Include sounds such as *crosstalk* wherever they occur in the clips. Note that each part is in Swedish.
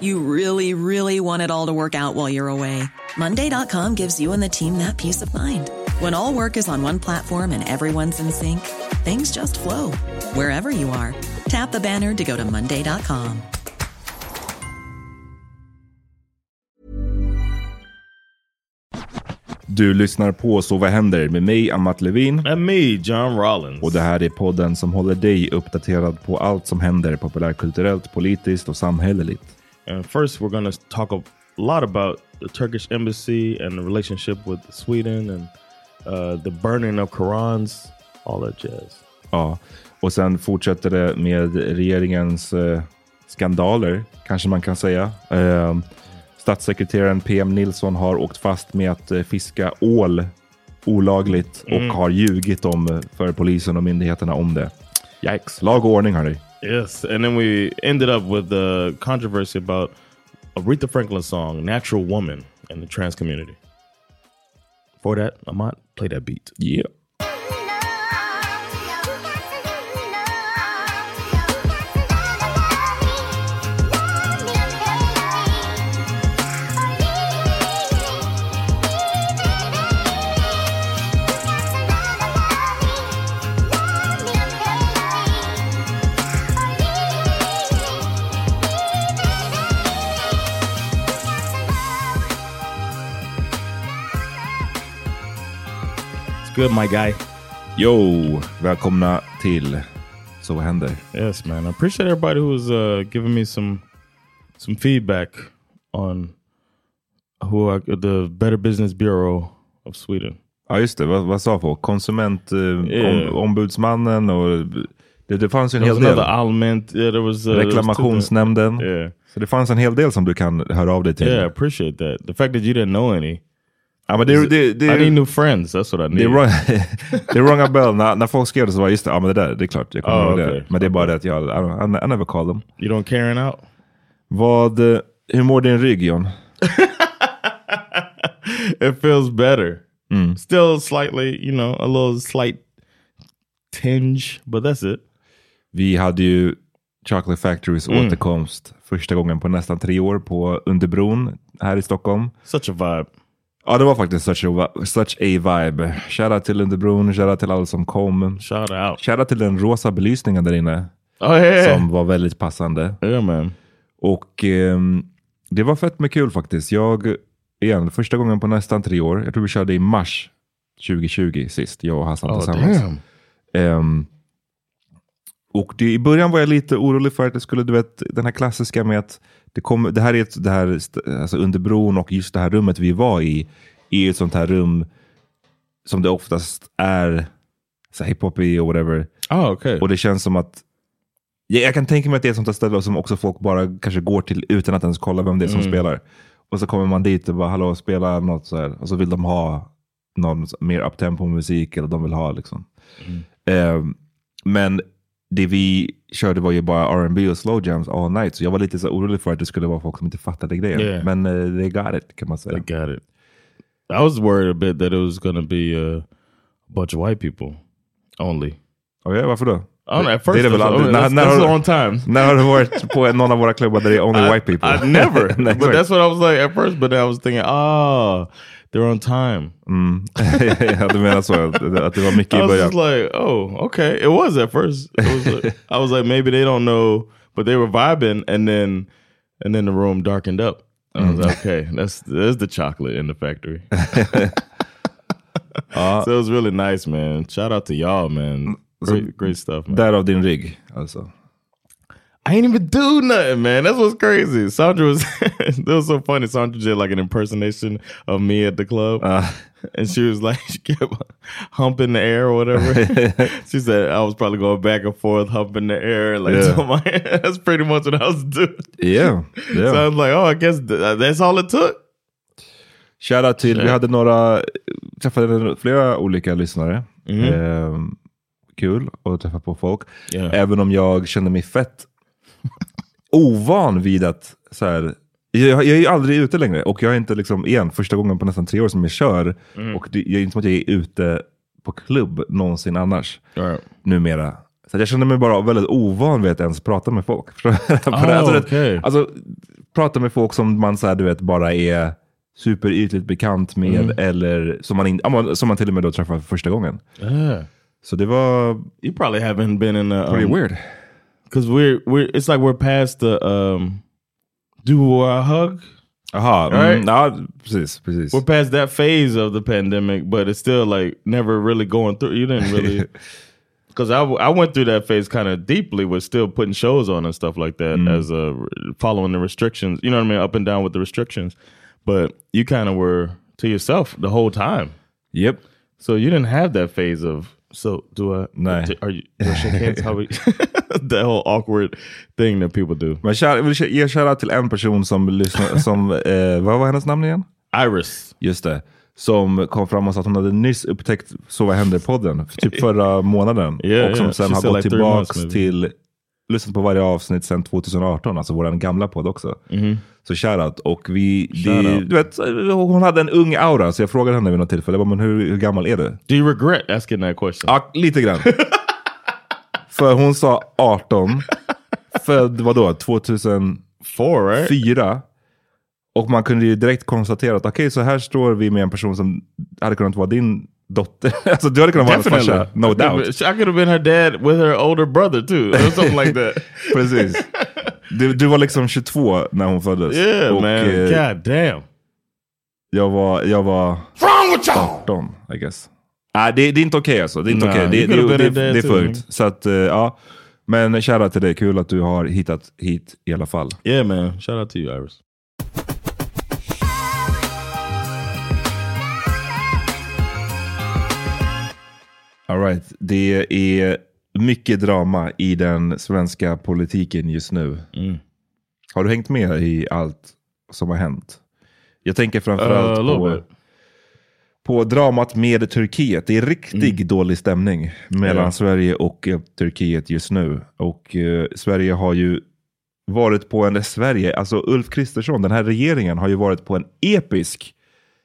You really, really want it all to work out while you're away. Monday.com gives you and the team that peace of mind. When all work is on one platform and everyone's in sync, things just flow wherever you are. Tap the banner to go to Monday.com. Du lyssnar på Så vad händer med mig, Amat Levin. And me, John Rollins. Och det här är podden som håller dig uppdaterad på allt som händer populärkulturellt, politiskt och samhälleligt. And first we're going to talk a lot about the Turkish embassy and the relationship with Sweden and uh, the burning of Korans, all that jazz. Ja, och sen fortsätter det med regeringens eh, skandaler, kanske man kan säga. Eh, statssekreteraren PM Nilsson har åkt fast med att eh, fiska ål olagligt och Mm. har ljugit om eh, för polisen och myndigheterna om det. Yikes. Lag och ordning hörni. Yes, and then we ended up with the controversy about Aretha Franklin's song "Natural Woman" in the trans community. For that, might play that beat. Yeah. Good, my guy. Yo, välkomna till Så vad händer? Yes, man. I appreciate everybody who's uh, giving me some some feedback on who I, the Better Business Bureau of Sweden. Ja just det, vad, vad sa folk? Konsumentombudsmannen eh, Yeah. och det, det fanns en There hel del. allment. Yeah, there was uh, there was two Reklamationsnämnden. Yeah, Så det fanns en hel del som du kan höra av dig till. yeah. I appreciate that. The fact that you didn't know any. Ja, men det, det, det, I need new friends. That's what I det, need. *laughs* det a bell. När, när folk skrev det så var just det, ja men det där, det är klart. Jag kommer Oh, ihåg det. okay. Men det är bara det att jag, I, don't, I, never call them. You don't carrying out. Vad, eh, hur mår din rygg John? *laughs* it feels better. Mm. Still slightly, you know, a little slight tinge, but that's it. Vi hade ju Chocolate Factorys Mm. återkomst första gången på nästan tre år på Underbron här i Stockholm. Such a vibe. Ja, det var faktiskt such a, such a vibe. Shoutout till Underbron, shoutout till alla som kom. Shout out. Shoutout till den rosa belysningen där inne. Oh yeah. Som var väldigt passande. yeah, man. Och ehm, det var fett med kul faktiskt. Jag, igen, första gången på nästan tre år. Jag tror vi körde i mars 2020 sist, jag och Hassan Oh tillsammans. damn. Ehm, och det, i början var jag lite orolig för att det skulle, du vet, den här klassiska med att det, kom, det här är ett, det här, alltså under bron och just det här rummet vi var i, är ett sånt här rum som det oftast är så hiphop i och whatever. Oh, okay. Och det känns som att jag, jag kan tänka mig att det är ett sånt här ställe som också folk bara kanske går till utan att ens kolla vem det är som Mm. spelar. Och så kommer man dit och bara hallå spela något så här. Och så vill de ha någon mer uptempo musik eller de vill ha liksom. Ehm, men det vi körde var ju bara R&B och slow jams all night. Så jag var lite så orolig för att det skulle vara folk som inte fattade grejen. Yeah. Men uh, they got it kan man säga. I got it. I was worried a bit that it was to be uh, a bunch of white people only. Och ja, varför då? Don't know, at Det first, är det väl that's, aldrig- that's, när- när har long time. När har du varit på någon av våra klubbar där det är only *laughs* I, white people? I never. *laughs* But that's what I was like at first. But then I was thinking, ah, they're on time. Mm. *laughs* ja, du menar så, att det var mycket I i was just like, oh, okay. It was at first. It was like, *laughs* I was like, maybe they don't know but they were vibing, and then and then the room darkened up. I was Mm. like, okay, that's that's the chocolate in the factory. *laughs* so it was really nice, man. Shout out to y'all, man. Great, great stuff, man. Därav din rigg alltså. I ain't even do nothing, man. That's what's crazy. Sandra was *laughs* that was so funny. Sandra did like an impersonation of me at the club. Uh, and she was like *laughs* she kept humping the air or whatever. *laughs* she said I was probably going back and forth, humping the air, like Yeah. my that's pretty much what I was doing. yeah, So I yeah. was like, oh, I guess th- that's all it took. Shoutout till, vi hade några, träffade flera olika lyssnare. Mhm. Ehm, kul att träffa på folk. Yeah. Även om jag kände mig fett ovan vid att så här, jag, jag är ju aldrig ute längre och jag är inte liksom, igen, första gången på nästan tre år som jag kör. Och det, jag är inte som att jag är ute på klubb någonsin annars right. numera. Så jag kände mig bara väldigt ovan vid att ens prata med folk. *laughs* Det- alltså, okej. alltså, prata med folk som man så här, du vet, bara är superytligt bekant med Mm. eller som man, in, ja, som man till och med då träffar för första gången. Yeah. Så det var You probably haven't been in a pretty um, weird. Because we're we're it's like we're past the um do a hug. Jaha, Right? mm, precis. precis. We're past that phase of the pandemic, but it's still like never really going through. You didn't really, *laughs* because I, I went through that phase kind of deeply with still putting shows on and stuff like that as a following the restrictions. You know what I mean? Up and down with the restrictions, but you kind of were to yourself the whole time. Yep. So you didn't have that phase of. So do I? Are you? Do I shake hands? How we? *laughs* that whole awkward thing that people do. Men jag vill ge shoutout till en person som lyssnar, *laughs* som, eh, vad var hennes namn igen? Iris. Just det. Som kom fram och sa att hon hade nyss upptäckt Så vad händer-podden, typ *laughs* förra månaden. Yeah, och som yeah. sen She har gått like months, till, lyssnat på varje avsnitt sedan 2018, alltså vår gamla podd också. Så shoutout. Och vi, det. Shout out. du vet, hon hade en ung aura, så jag frågade henne vid något tillfälle, men hur, hur gammal är du? Do you regret asking that question? Ja, lite grann. *laughs* För hon sa 18, född vadå, 2004. Four, right? Och man kunde ju direkt konstatera att okej, så här står vi med en person som hade kunnat vara din dotter. *laughs* alltså du hade kunnat vara hennes farsa, no doubt. I could have been her dad with her older brother too, or something like *laughs* that. Precis. Du, du var liksom 22 när hon föddes. Yeah, och man. eh, God damn. jag var, jag var 18, I guess. Nej, det, det är inte okej alltså. Det är inte Nah, okej. Det, you det, det, det, dad det är fullt. Så att, eh, ja. Men kära till dig, kul att du har hittat hit i alla fall. Yeah, man. Shout out to you, Iris. All right. Det är mycket drama i den svenska politiken just nu. Mm. Har du hängt med i allt som har hänt? Jag tänker Uh, framförallt little på, på dramat med Turkiet. Det är riktig dålig stämning mellan Mm. Ja. Sverige och eh, Turkiet just nu. Och eh, Sverige har ju varit på en, Sverige, alltså Ulf Kristersson, den här regeringen har ju varit på en episk,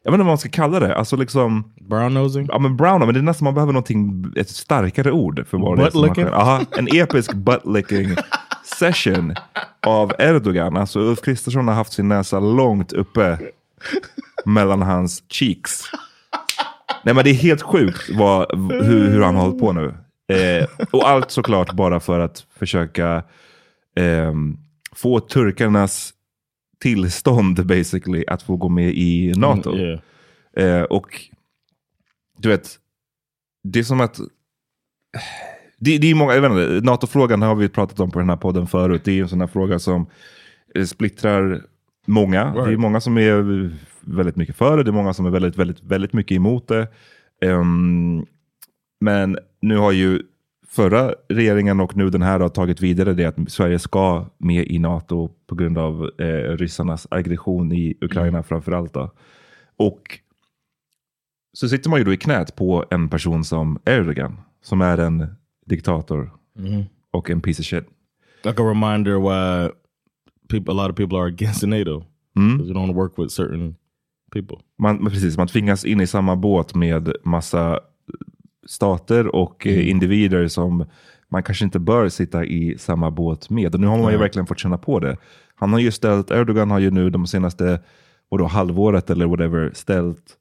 jag vet inte vad man ska kalla det, alltså liksom Brown nosing. Ja men brown, men det är nästan man behöver någonting, ett starkare ord för vad det är som. Aha, en episk butt-licking session av Erdogan. Alltså Ulf Kristersson har haft sin näsa långt uppe mellan hans cheeks. Nej men det är helt sjukt vad, hur, hur han har hållit på nu. Eh, och allt såklart bara för att försöka ehm, få turkarnas tillstånd basically att få gå med i NATO. Yeah. Eh, och du vet, det är som att... Det, det är många, jag vet inte, NATO-frågan har vi pratat om på den här podden förut. Det är en sån här fråga som eh, splittrar många. Det är Right. många som är väldigt mycket för det, det är många som är väldigt, väldigt, väldigt mycket emot det. Ehm, men nu har ju förra regeringen och nu den här har tagit vidare det att Sverige ska med i NATO på grund av eh, ryssarnas aggression i Ukraina framför allt. Då. Och så sitter man ju då i knät på en person som Erdogan, som är en diktator och en piece of shit. Like a reminder why people, a lot of people are against NATO because you don't work with certain people. Man, precis, man tvingas in i samma båt med massa stater och eh, individer som man kanske inte bör sitta i samma båt med. Och nu har man ju verkligen fått känna på det. Han har ju ställt, Erdogan har ju nu de senaste vadå, halvåret eller whatever ställt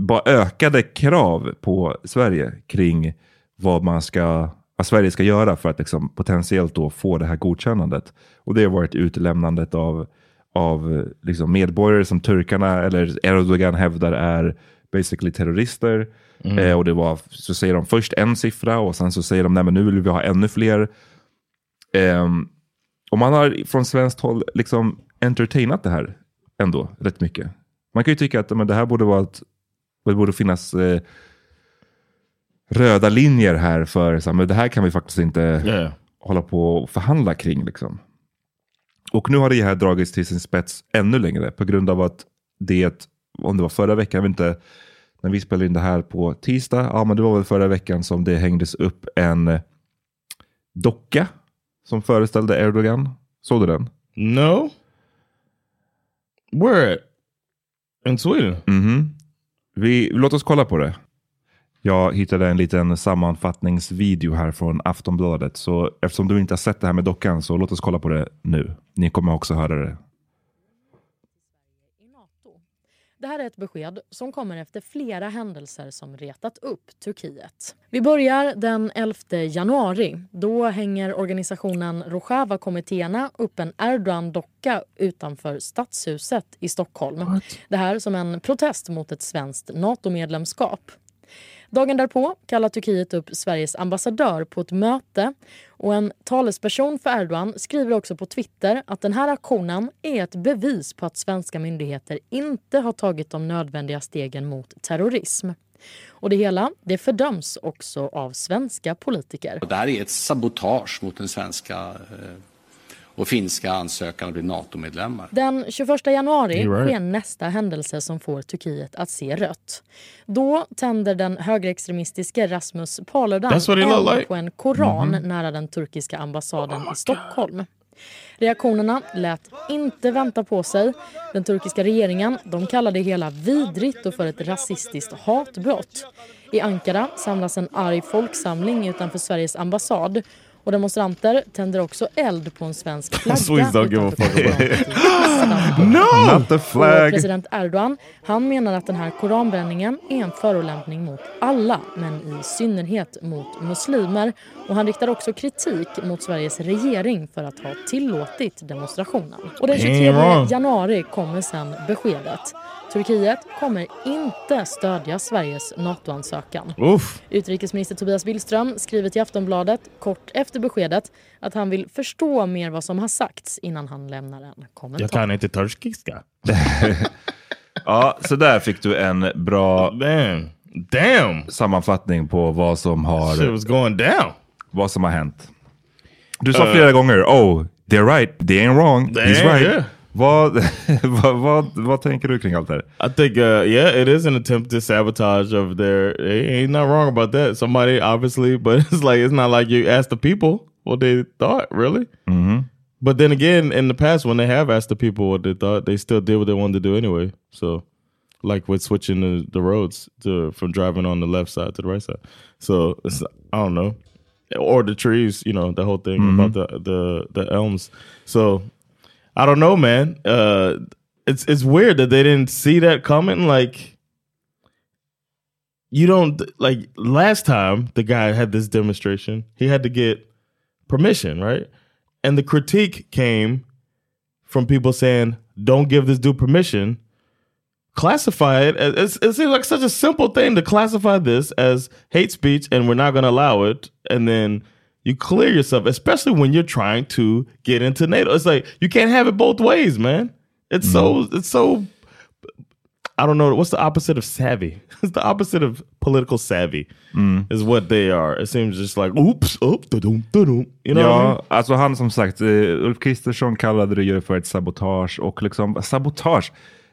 bara ökade krav på Sverige kring vad man ska vad Sverige ska göra för att liksom, potentiellt då få det här godkännandet. Och det har varit utlämnandet av, av liksom, medborgare som turkarna eller Erdogan hävdar är basically terrorister. Eh, och det var, så säger de först en siffra och sen så säger de nej men nu vill vi ha ännu fler. Ehm, och man har från svenskt håll liksom entertainat det här ändå rätt mycket. Man kan ju tycka att men det här borde vara ett, det borde finnas eh, röda linjer här för så här, men det här kan vi faktiskt inte Yeah. hålla på och förhandla kring. Liksom. Och nu har det här dragits till sin spets ännu längre på grund av att det, om det var förra veckan, inte, när vi spelade in det här på tisdag, ja men det var väl förra veckan som det hängdes upp en docka som föreställde Erdogan. Såg du den? No. Where? In Sweden? Mhm. Vi, låt oss kolla på det. Jag hittade en liten sammanfattningsvideo här från Aftonbladet. Så eftersom du inte har sett det här med dockan så låt oss kolla på det nu. Ni kommer också höra det. i Nato. Det här är ett besked som kommer efter flera händelser som retat upp Turkiet. Vi börjar den 11 januari. Då hänger organisationen Rojava-kommittéerna upp en Erdogan-docka utanför Stadshuset i Stockholm. Det här som en protest mot ett svenskt NATO-medlemskap. Dagen därpå kallar Turkiet upp Sveriges ambassadör på ett möte och en talesperson för Erdogan skriver också på Twitter att den här aktionen är ett bevis på att svenska myndigheter inte har tagit de nödvändiga stegen mot terrorism. Och det hela det fördöms också av svenska politiker. Det här är ett sabotage mot den svenska eh, och finska ansökan att bli NATO-medlemmar. Den 21 januari sker nästa händelse som får Turkiet att se rött. Då tänder den högerextremistiske Rasmus Paludan eld like. på en koran nära den turkiska ambassaden i Stockholm. Reaktionerna lät inte vänta på sig. Den turkiska regeringen de kallar det hela vidrigt och för ett rasistiskt hatbrott. I Ankara samlas en arg folksamling utanför Sveriges ambassad och demonstranter tänder också eld på en svensk flagga Swedes don't give a Istanbul. Not the Och flag! president Erdogan han menar att den här koranbränningen är en förolämpning mot alla men i synnerhet mot muslimer. Och han riktar också kritik mot Sveriges regering för att ha tillåtit demonstrationen. Och den 23 Ain't wrong. januari kommer sen beskedet. Turkiet kommer inte stödja Sveriges NATO-ansökan. Utrikesminister Tobias Billström skriver till Aftonbladet kort efter beskedet att han vill förstå mer vad som har sagts innan han lämnar en kommentar. Jag kan inte turkiska. *laughs* Ja, så där fick du en bra Damn. Damn. sammanfattning på vad som har, Shit was going down. vad som har hänt. Du sa flera gånger, oh, they're right, they ain't wrong, he's Yeah, right. yeah. Vad, *laughs* vad, vad, vad tänker du kring allt det här? I think, uh, yeah, it is an attempt to sabotage of their. Eh, ain't not wrong about that. Somebody obviously, *laughs* but it's like it's not like you ask the people what they thought, really. Mm-hmm. But then again, in the past, when they have asked the people what they thought, they still did what they wanted to do anyway. So, like with switching the, the roads to from driving on the left side to the right side. So it's, I don't know, or the trees, you know, the whole thing about mm-hmm. the the the elms. So I don't know, man. Uh, it's it's weird that they didn't see that coming. Like, you don't like last time the guy had this demonstration, he had to get permission, right? And the critique came from people saying, "Don't give this dude permission." Classify it. As, it seems like such a simple thing to classify this as hate speech, and we're not going to allow it. And then you clear yourself, especially when you're trying to get into NATO. It's like you can't have it both ways, man. It's so it's so I don't know what's the opposite of savvy. *laughs* It's the opposite of political savvy is what they are. It seems just like oops, up, da-dum, da-dum. You know what I mean? Ja, alltså han som sagt, eh, Ulf Kristersson kallade det ju för ett sabotage och liksom, sabotage,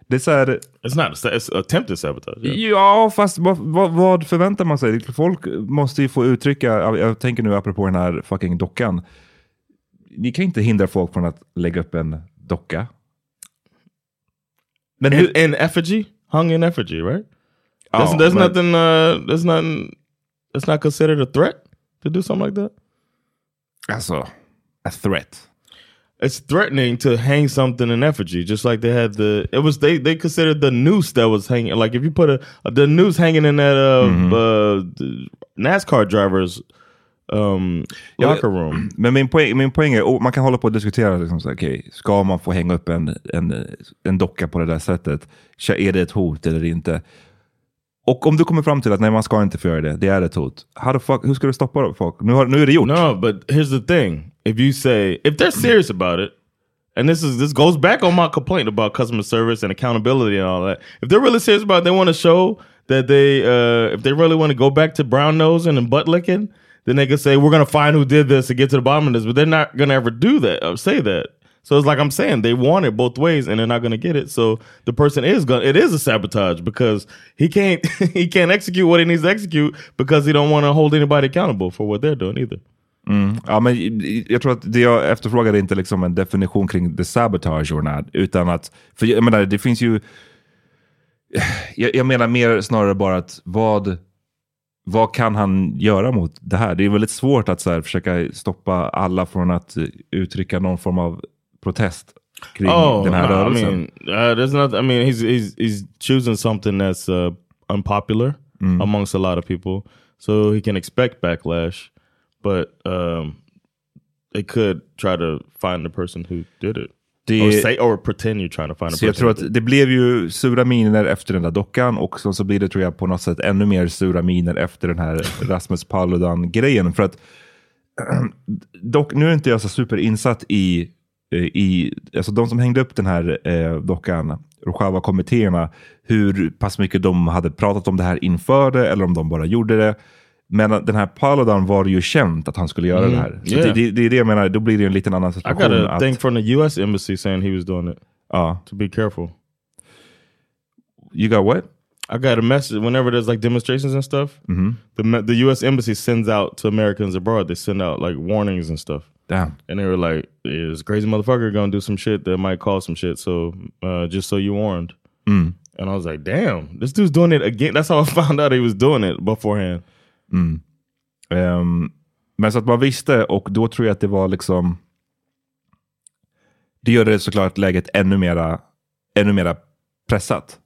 det är här, It's not it's attempted sabotage. Yeah. Ja, fast vad, vad, vad förväntar man sig? Folk måste ju få uttrycka, jag tänker nu apropå den här fucking dockan. Ni kan inte hindra folk från att lägga upp en docka. Men In, hur, in effigy, hung in effigy, right? That's, Ja, that's men- nothing. Uh, that's nothing. That's not considered a threat to do something like that. alltså, a threat. It's threatening to hang something in effigy, just like they had the. It was they they considered the noose that was hanging. Like if you put a the noose hanging in that uh, uh the NASCAR drivers um, Ja, locker room. *clears throat* Men min poäng, min poäng är, och man kan hålla på och diskutera, liksom, så, okej, ska man få hänga upp en, en, en docka på det där sättet? Är det ett hot eller inte? Och om du kommer fram till att nej, man ska inte få göra det, det är ett hot. How the fuck, hur ska du stoppa folk? Nu, har, nu är det gjort. No, but here's the thing: if you say if they're serious about it, and this is this goes back on my complaint about customer service and accountability and all that. If they're really serious about it, they want to show that they uh, if they really want to go back to brown nosing and butt licking, then they can say we're gonna find who did this and get to the bottom of this. But they're not gonna ever do that or say that. So it's like I'm saying they want it both ways and they're not gonna get it. So the person is gonna it is a sabotage because he can't *laughs* he can't execute what he needs to execute because he don't want to hold anybody accountable for what they're doing either. Ja, men jag tror att det jag efterfrågar är inte liksom en definition kring the sabotage or not, utan att, för jag menar, det finns ju, *sighs* jag, jag menar mer snarare bara att vad, vad kan han göra mot det här? Det är väldigt svårt att så här, försöka stoppa alla från att uttrycka någon form av protest kring den här no, I rörelsen. mean, uh, there's not. I mean, he's he's he's choosing something that's uh, unpopular amongst a lot of people, so he can expect backlash. But um, they could try to find the person who did it, Det- or say or pretend you're trying to find a Så jag person. tror who did att det blev ju sura miner efter den där dockan och så, så blir det tror jag på något sätt ännu mer sura miner efter den här *laughs* Rasmus Paludan-grejen. För att *clears throat* dock, nu är inte jag så superinsatt i, eh, i alltså de som hängde upp den här eh, dockan, Rojava-kommittéerna, hur pass mycket de hade pratat om det här inför det eller om de bara gjorde det. Men den här Paludan var ju känt att han skulle göra det här. Så yeah. det, det, är det jag menar, då blir det ju en liten annan I situation. got a att, thing from the U.S. embassy saying he was doing it. ja. To be careful. You got what? I got a message whenever there's like demonstrations and stuff. The me- the U.S. embassy sends out to Americans abroad. They send out like warnings and stuff. Damn. And they were like, "Is crazy motherfucker gonna do some shit that might cause some shit?" So uh, just so you warned. And I was like, "Damn, this dude's doing it again." That's how I *laughs* found out he was doing it beforehand. Ehm, men så att man visste och då tror jag att det var liksom... Det gör det såklart läget ännu mera, ännu mera pressat.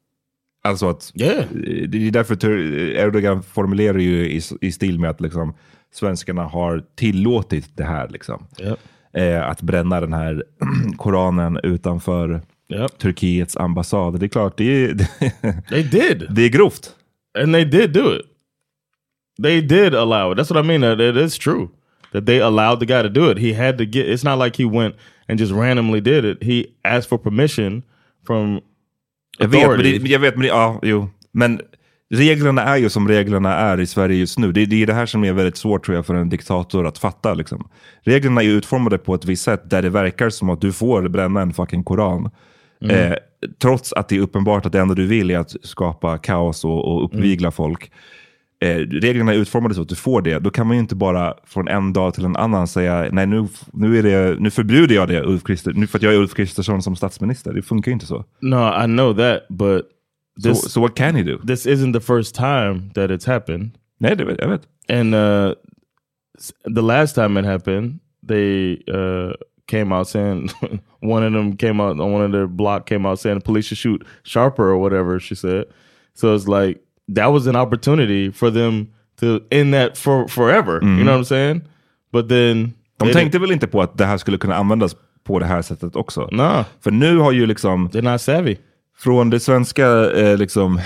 Alltså att Yeah. det är därför Erdogan formulerar ju i, i stil med att liksom, svenskarna har tillåtit det här. Liksom. Yep. Eh, att bränna den här *clears throat* Koranen utanför Yep. Turkiets ambassad. Det är klart, det är, *laughs* det är grovt. and they did do it. They did allow it. That's what I mean. It is true that they allowed the guy to do it. He had to get. It's not like he went and just randomly did it. He asked for permission from Jag vet, men authorities. det, jag vet, men det, ja, jo. Men reglerna är ju som reglerna är i Sverige just nu. Det, det är det här som är väldigt svårt tror jag för en diktator att fatta. Liksom. Reglerna är utformade på ett visst sätt där det verkar som att du får bränna en fucking koran. Eh, trots att det är uppenbart att det enda du vill är att skapa kaos och, och uppvigla folk. Eh, reglerna är utformade så att du får det. Då kan man ju inte bara från en dag till en annan säga nej nu, nu, är det, nu förbjuder jag det Ulf Krister, nu för att jag är Ulf Kristersson som statsminister. Det funkar ju inte så. No, I know that, but So, this so what can you do? this isn't the first time that it's happened. Nej, det vet, jag vet. And uh, the last time it happened, they uh, came out saying *laughs* one of them came out on one of their block came out saying the police should shoot sharper or whatever she said. So it's like that was an opportunity for them to end that for forever. You know what I'm saying? But then De tänkte väl inte på att det här skulle kunna användas på det här sättet också? nah, För nu har ju liksom they're not savvy. från det svenska eh, liksom,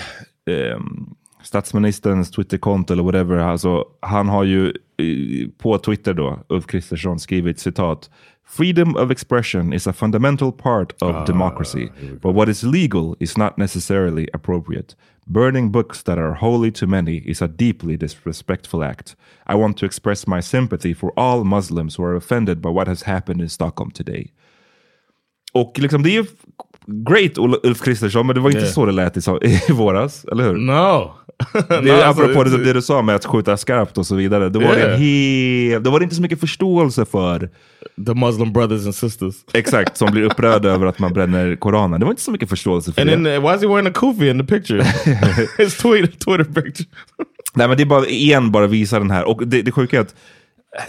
ehm, statsministerns Twitterkonto eller whatever, alltså, han har ju eh, på Twitter då, Ulf Kristersson, skrivit citat Freedom of expression is a fundamental part of democracy, but what is legal is not necessarily appropriate. Burning books that are holy to many is a deeply disrespectful act. I want to express my sympathy for all Muslims who are offended by what has happened in Stockholm today. Och liksom det är ju great Ul- Ulf Kristersson, men det var inte Yeah. så det lät i, *laughs* i våras, eller hur? No. *laughs* Det är alltså, apropå det, det du sa med att skjuta skarpt och så vidare. Då var, det Yeah. hel, då var det inte så mycket förståelse för the Muslim brothers and sisters. exakt som blir upprörda över att man bränner Koranen. Det var inte så mycket förståelse för And det. then uh, why is he wearing a kufi in the picture? *laughs* His tweet, Twitter picture. Nej men det är bara, igen bara visa den här. Och det, det sjuka är att eh,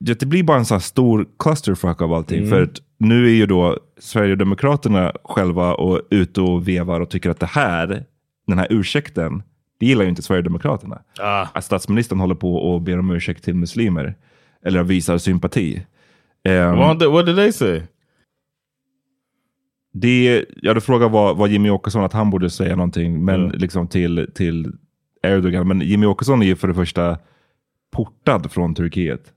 det det blir bara en sån här stor clusterfuck av allting. För att nu är ju då Sverigedemokraterna själva och ute och vevar och tycker att det här, den här ursäkten, Det gillar ju inte Sverigedemokraterna. Ah. Att statsministern håller på och ber om ursäkt till muslimer. Eller visar sympati. Ehm, What, did- what did they say? det, ja, du frågar vad, vad Jimmy Åkesson, att han borde säga någonting men Mm. liksom till, till Erdogan. Men Jimmy Åkesson är ju för det första portad från Turkiet.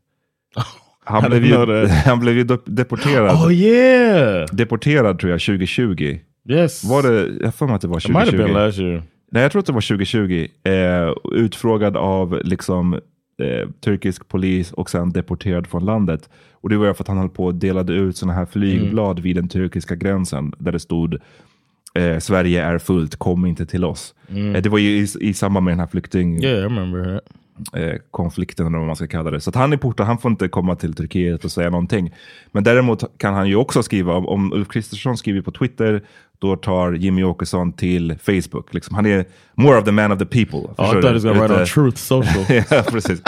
*laughs* Han, blev, ju, *laughs* han blev ju dep- deporterad. Oh yeah. Deporterad tror jag 2020. Yes. Var det, jag har för mig att det var It might have 2020. been last year. Nej, jag tror att det var 2020. Eh, utfrågad av liksom, eh, turkisk polis och sen deporterad från landet. Och det var för att han höll på och delade ut sådana här flygblad vid den turkiska gränsen där det stod eh, Sverige är fullt, kom inte till oss. Eh, det var ju i, i samband med den här flykting Yeah, eh, konflikten eller vad man ska kalla det. Så han är portad, han får inte komma till Turkiet och säga någonting. Men däremot kan han ju också skriva, om, om Ulf Kristersson skriver på Twitter, då tar Jimmy Åkesson till Facebook. Liksom, han är more of the man of the people. Oh, I thought he was gonna write on Truth Social. *laughs* ja, precis.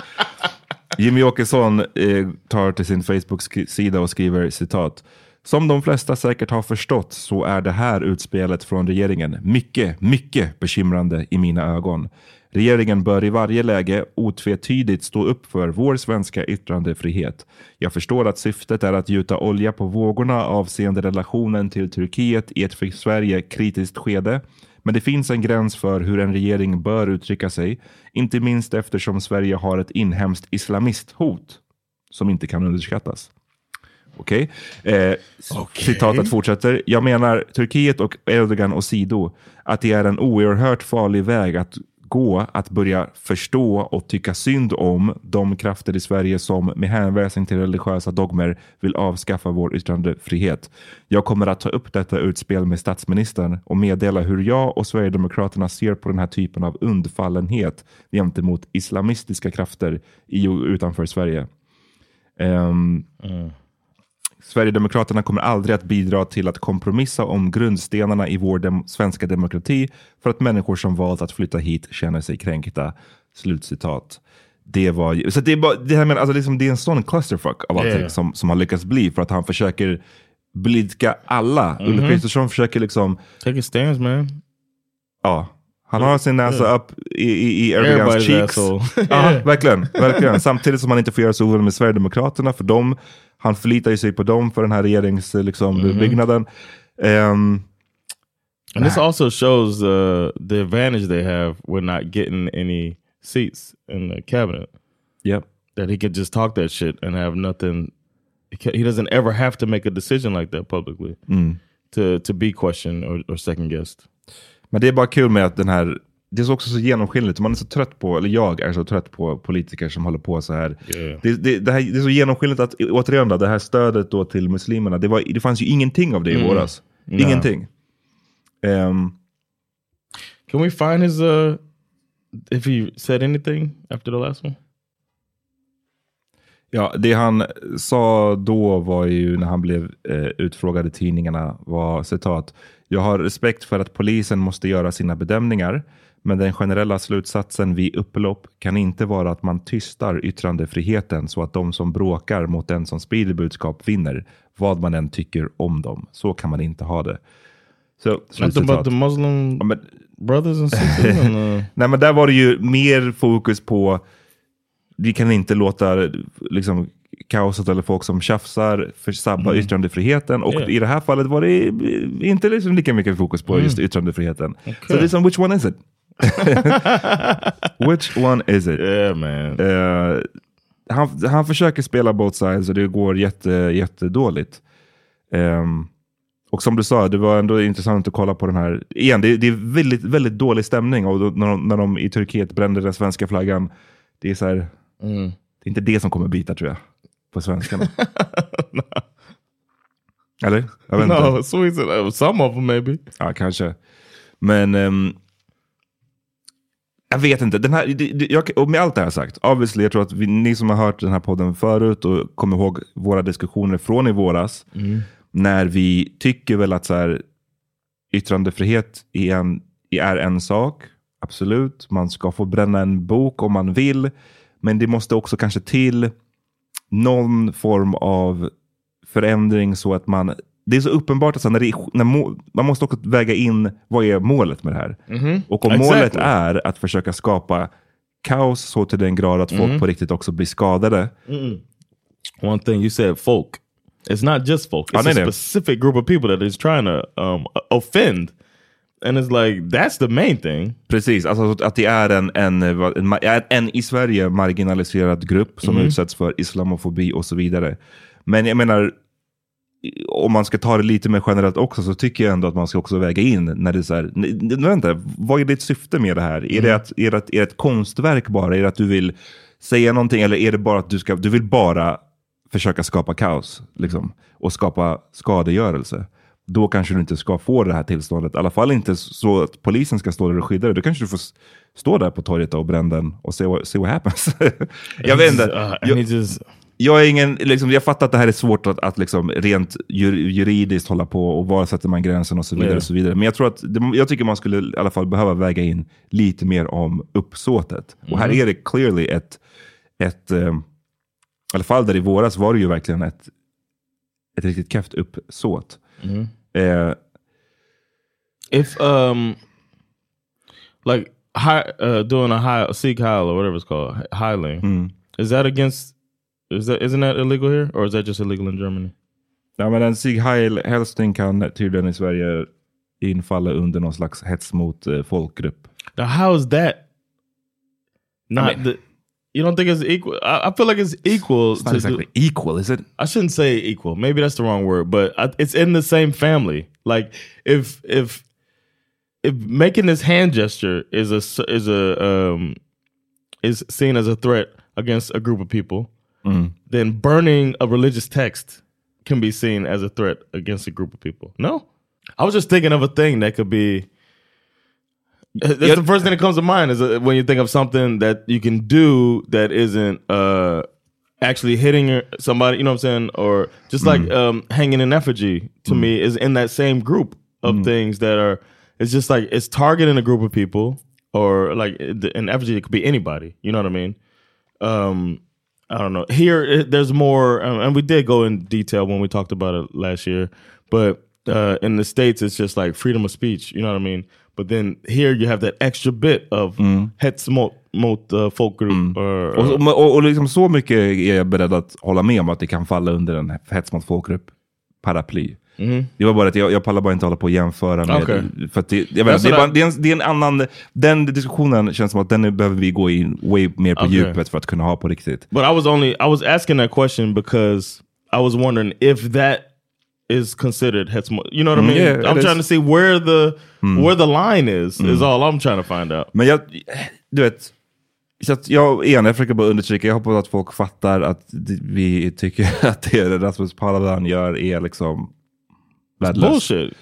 Jimmy Åkesson eh, tar till sin Facebook-sida och skriver citat. Som de flesta säkert har förstått så är det här utspelet från regeringen mycket, mycket bekymrande i mina ögon. Regeringen bör i varje läge otvetydigt stå upp för vår svenska yttrandefrihet. Jag förstår att syftet är att gjuta olja på vågorna avseende relationen till Turkiet i ett för Sverige kritiskt skede. Men det finns en gräns för hur en regering bör uttrycka sig, inte minst eftersom Sverige har ett inhemskt islamisthot som inte kan underskattas. Okej. Eh, Citatet fortsätter. Jag menar Turkiet och Erdogan åsido att det är en oerhört farlig väg att gå att börja förstå och tycka synd om de krafter i Sverige som med hänvisning till religiösa dogmer vill avskaffa vår yttrandefrihet. Jag kommer att ta upp detta utspel med statsministern och meddela hur jag och Sverigedemokraterna ser på den här typen av undfallenhet gentemot islamistiska krafter i och utanför Sverige. Ehm, mm. Sverigedemokraterna kommer aldrig att bidra till att kompromissa om grundstenarna i vår dem svenska demokrati för att människor som valt att flytta hit känner sig kränkta. Slutcitat. Det, var, så det, är bara, det, här med, alltså liksom, det är en sån clusterfuck av allting Yeah. som, som har lyckats bli för att han försöker blidka alla. Ulf Kristersson försöker liksom, Take a stance, man. ja, han har sin näsa upp i, i, i Erdogans cheeks. *laughs* Ja, verkligen, verkligen. Samtidigt som han inte får göra så orolig med Sverigedemokraterna för dem. Han förlitar ju sig på dem för den här regeringsbyggnaden. Liksom, byggnaden. Ehm, And this also shows uh, the advantage they have with not getting any seats in the cabinet. Yep. That he could just talk that shit and have nothing. He doesn't ever have to make a decision like that publicly to to be questioned or, or second guessed. Men det är bara kul med att den här, det är också så genomskinligt. Man är så trött på, eller jag är så trött på politiker som håller på så här. Yeah. Det, det, det, här, det är så genomskinligt att, återigen då, det här stödet då till muslimerna, det, var, det fanns ju ingenting av det i våras. Ingenting. Ehm, Can we find his uh if he said anything after the last one? Ja, det han sa då var ju när han blev eh, utfrågad i tidningarna var citat. Jag har respekt för att polisen måste göra sina bedömningar, men den generella slutsatsen vid upplopp kan inte vara att man tystar yttrandefriheten så att de som bråkar mot den som sprider budskap vinner, vad man än tycker om dem. Så kan man inte ha det. Så, slutcitat. about the Muslim Ja, men, brothers and sisters. *laughs* and, uh, Nej, men där var det ju mer fokus på, vi kan inte låta liksom, kaoset eller folk som tjafsar för sabba yttrandefriheten. Och Yeah. i det här fallet var det inte liksom lika mycket fokus på just yttrandefriheten. Så det är som, which one is it? *laughs* which one is it? yeah, man. Eh, han, han försöker spela both sides och det går jätte, jättedåligt. Ehm, och som du sa, det var ändå intressant att kolla på den här. Igen, det, det är väldigt, väldigt dålig stämning och då, när, de, när de i Turkiet brände den svenska flaggan. Det är så här, Mm. det är inte det som kommer bita tror jag. På svenskarna. *laughs* *laughs* Eller? Jag vet inte. No, Swedes. Uh, some of them maybe. Ja, kanske. Men ehm, jag vet inte. Den här, det, jag, och med allt det här sagt, obviously, jag tror att vi, ni som har hört den här podden förut och kommer ihåg våra diskussioner från i våras, när vi tycker väl att så här, yttrandefrihet är en, är en sak, absolut. Man ska få bränna en bok om man vill, men det måste också kanske till någon form av förändring så att man det är så uppenbart att så, när det är, när må, man måste också väga in vad är målet med det här. Och om Exactly. målet är att försöka skapa kaos så till den grad att folk på riktigt också blir skadade. One thing you said, folk. It's not just folk. It's no, a no. specific group of people that he's trying to um, offend, and it's like that's the main thing. Precis, alltså att det är en, en, en, en, i Sverige marginaliserad grupp som utsätts för islamofobi och så vidare. Men jag menar, om man ska ta det lite mer generellt också så tycker jag ändå att man ska också väga in när det är så här, vänta, vad är ditt syfte med det här? Är, det att, är, det att, är det ett konstverk bara? Är det att du vill säga någonting eller är det bara att du, ska, du vill bara försöka skapa kaos liksom, och skapa skadegörelse? Då kanske du inte ska få det här tillståndet. I alla fall inte så att polisen ska stå där och skydda dig. Då kanske du får stå där på torget och bränna den och se what, see what happens. *laughs* jag vet inte. Uh, Jag- jag, är ingen, liksom, jag fattar att det här är svårt att, att liksom, rent jur, juridiskt hålla på och var sätter man gränsen och så vidare. Ja. Och så vidare. Men jag, tror att jag tycker man skulle i alla fall behöva väga in lite mer om uppsåtet. Och här är det clearly ett, ett eh, i alla fall där i våras var det ju verkligen ett, ett riktigt kräft uppsåt. Eh, if um like high, uh, doing a high Sikh Heil or whatever it's called hiling is that against is that isn't that illegal here or is that just illegal in Germany? ja, men en Sieg Heil hälsning kan tydligen i Sverige infalla under någon slags hets mot eh, folkgrupp. Now how is that not mean- the you don't think it's equal? I, I feel like it's equal. It's not exactly do- equal, is it? I shouldn't say equal. Maybe that's the wrong word, but I, it's in the same family. Like if if if making this hand gesture is a is a um is seen as a threat against a group of people, then burning a religious text can be seen as a threat against a group of people. No, I was just thinking of a thing that could be. That's the first thing that comes to mind is uh, when you think of something that you can do that isn't uh, actually hitting somebody. You know what I'm saying? Or just like um, hanging an effigy to me is in that same group of things that are. It's just like it's targeting a group of people, or like an effigy. It could be anybody. You know what I mean? um i don't know here it, there's more um, and we did go in detail when we talked about it last year but uh in the states it's just like freedom of speech you know what i mean but then here you have that extra bit of hets mot, mot uh, folkgroup or, Och, och, och, och liksom så mycket är jag beredd att hålla med om att det kan falla under en hets mot folkgrupp paraply. Det var bara att jag, jag pallar bara inte hålla på och jämföra med... För det, jag är what bara, I- det, är en, det är en annan... Den diskussionen känns som att den behöver vi gå in way mer på Okej. djupet för att kunna ha på riktigt. but i was only i was asking that question because i was wondering if that is considered hets mo- you know what i mean yeah, i'm is. trying to see where the where the line is is all i'm trying to find out Men jag, du vet, så att jag, igen, jag försöker bara understryka, jag hoppas att folk fattar att vi tycker *laughs* att det Rasmus Paludan gör är liksom värdelöst. bullshit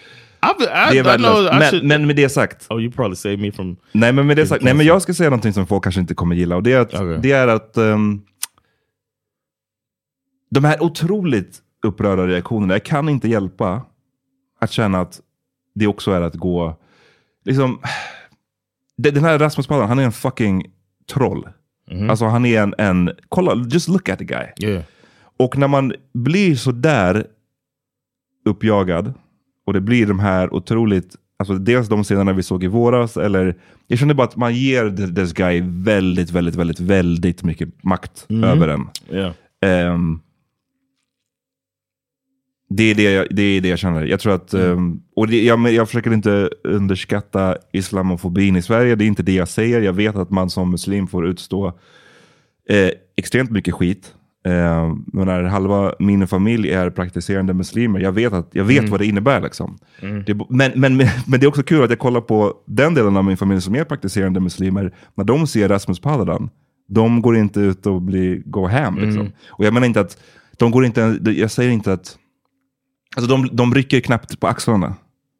I've, I, Det är I know värdelöst. I Men, should, men med det sagt, oh you probably saved me from Nej men med det sagt, nej men jag ska säga någonting som folk kanske inte kommer gilla och det är att, Okej. det är att ehm, de här otroligt upprörda reaktionerna, jag kan inte hjälpa att känna att det också är att gå, liksom, den här Rasmus Paludan, han är en fucking troll. Alltså han är en, en, kolla, just look at the guy. yeah Och när man blir så där uppjagad och det blir de här otroligt, alltså dels de scenerna vi såg i våras, eller jag känner bara att man ger th- this guy väldigt, väldigt, väldigt, väldigt mycket makt över en. yeah Ehm, det, är det, jag, det är det jag känner. Jag tror att, ehm, och det, jag, jag försöker inte underskatta islamofobin i Sverige, det är inte det jag säger. Jag vet att man som muslim får utstå eh, extremt mycket skit. Eh, men när halva min familj är praktiserande muslimer, jag vet, att, jag vet vad det innebär. Liksom. Det, men, men, *laughs* men, det är också kul att jag kollar på den delen av min familj som är praktiserande muslimer. När de ser Rasmus Paludan, de går inte ut och blir, går hem. Liksom. Och jag menar inte att, de går inte, jag säger inte att, alltså de, de rycker knappt på axlarna.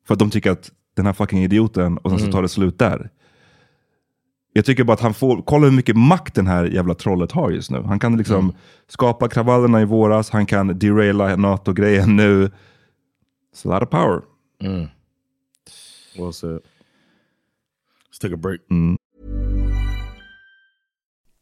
För att de tycker att den här fucking idioten, och sen så tar det slut där. Jag tycker bara att han får, kolla hur mycket makt den här jävla trollet har just nu. Han kan liksom skapa kravallerna i våras, han kan deraila NATO-grejen nu. It's a lot of power. well said let's take a break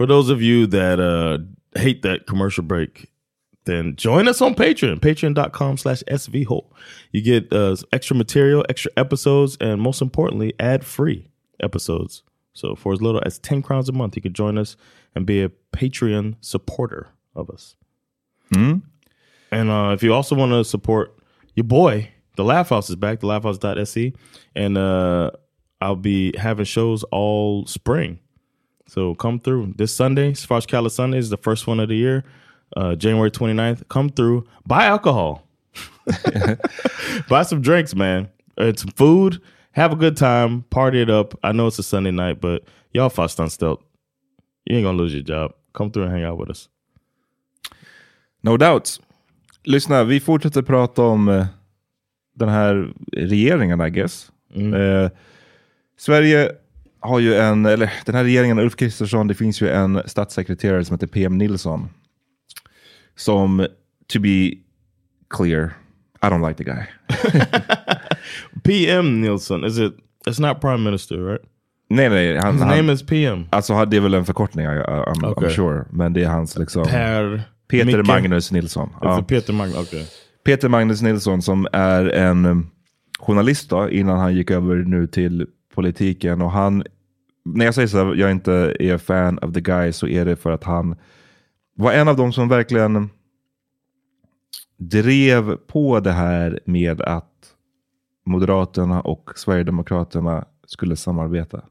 For those of you that uh, hate that commercial break, then join us on Patreon, patreon.com slash svho. You get uh, extra material, extra episodes, and most importantly, ad-free episodes. So for as little as 10 crowns a month, you can join us and be a Patreon supporter of us. Mm. And uh, if you also want to support your boy, the Laugh House is back, thelaughhouse.se. And uh, I'll be having shows all spring. So come through this Sunday, Sparks Cala Sunday is the first one of the year. Uh, January 29th. Come through. Buy alcohol. *laughs* Buy some drinks, man. And some food. Have a good time. Party it up. I know it's a Sunday night, but y'all fast unstelt. You ain't gonna lose your job. Come through and hang out with us. No doubt. Lyssna, vi fortsätter prata om eh, den här regeringen, I guess. Eh, Sverige har ju en, eller den här regeringen, Ulf Kristersson, det finns ju en statssekreterare som heter PM Nilsson. Som, to be clear, I don't like the guy. *laughs* PM Nielsen, is it? It's not prime minister, right? nej, nej. Han, His han, name is PM. Alltså det är väl en förkortning, I, I'm, I'm Okay. sure. Men det är hans liksom... Per Peter Micke? Magnus Nilsson. Ja. Peter Magnus. Okay. Peter Magnus Nilsson som är en journalist då, innan han gick över nu till politiken. Och han, när jag säger så här, jag inte är fan of the guy så är det för att han var en av dem som verkligen drev på det här med att Moderaterna och Sverigedemokraterna skulle samarbeta.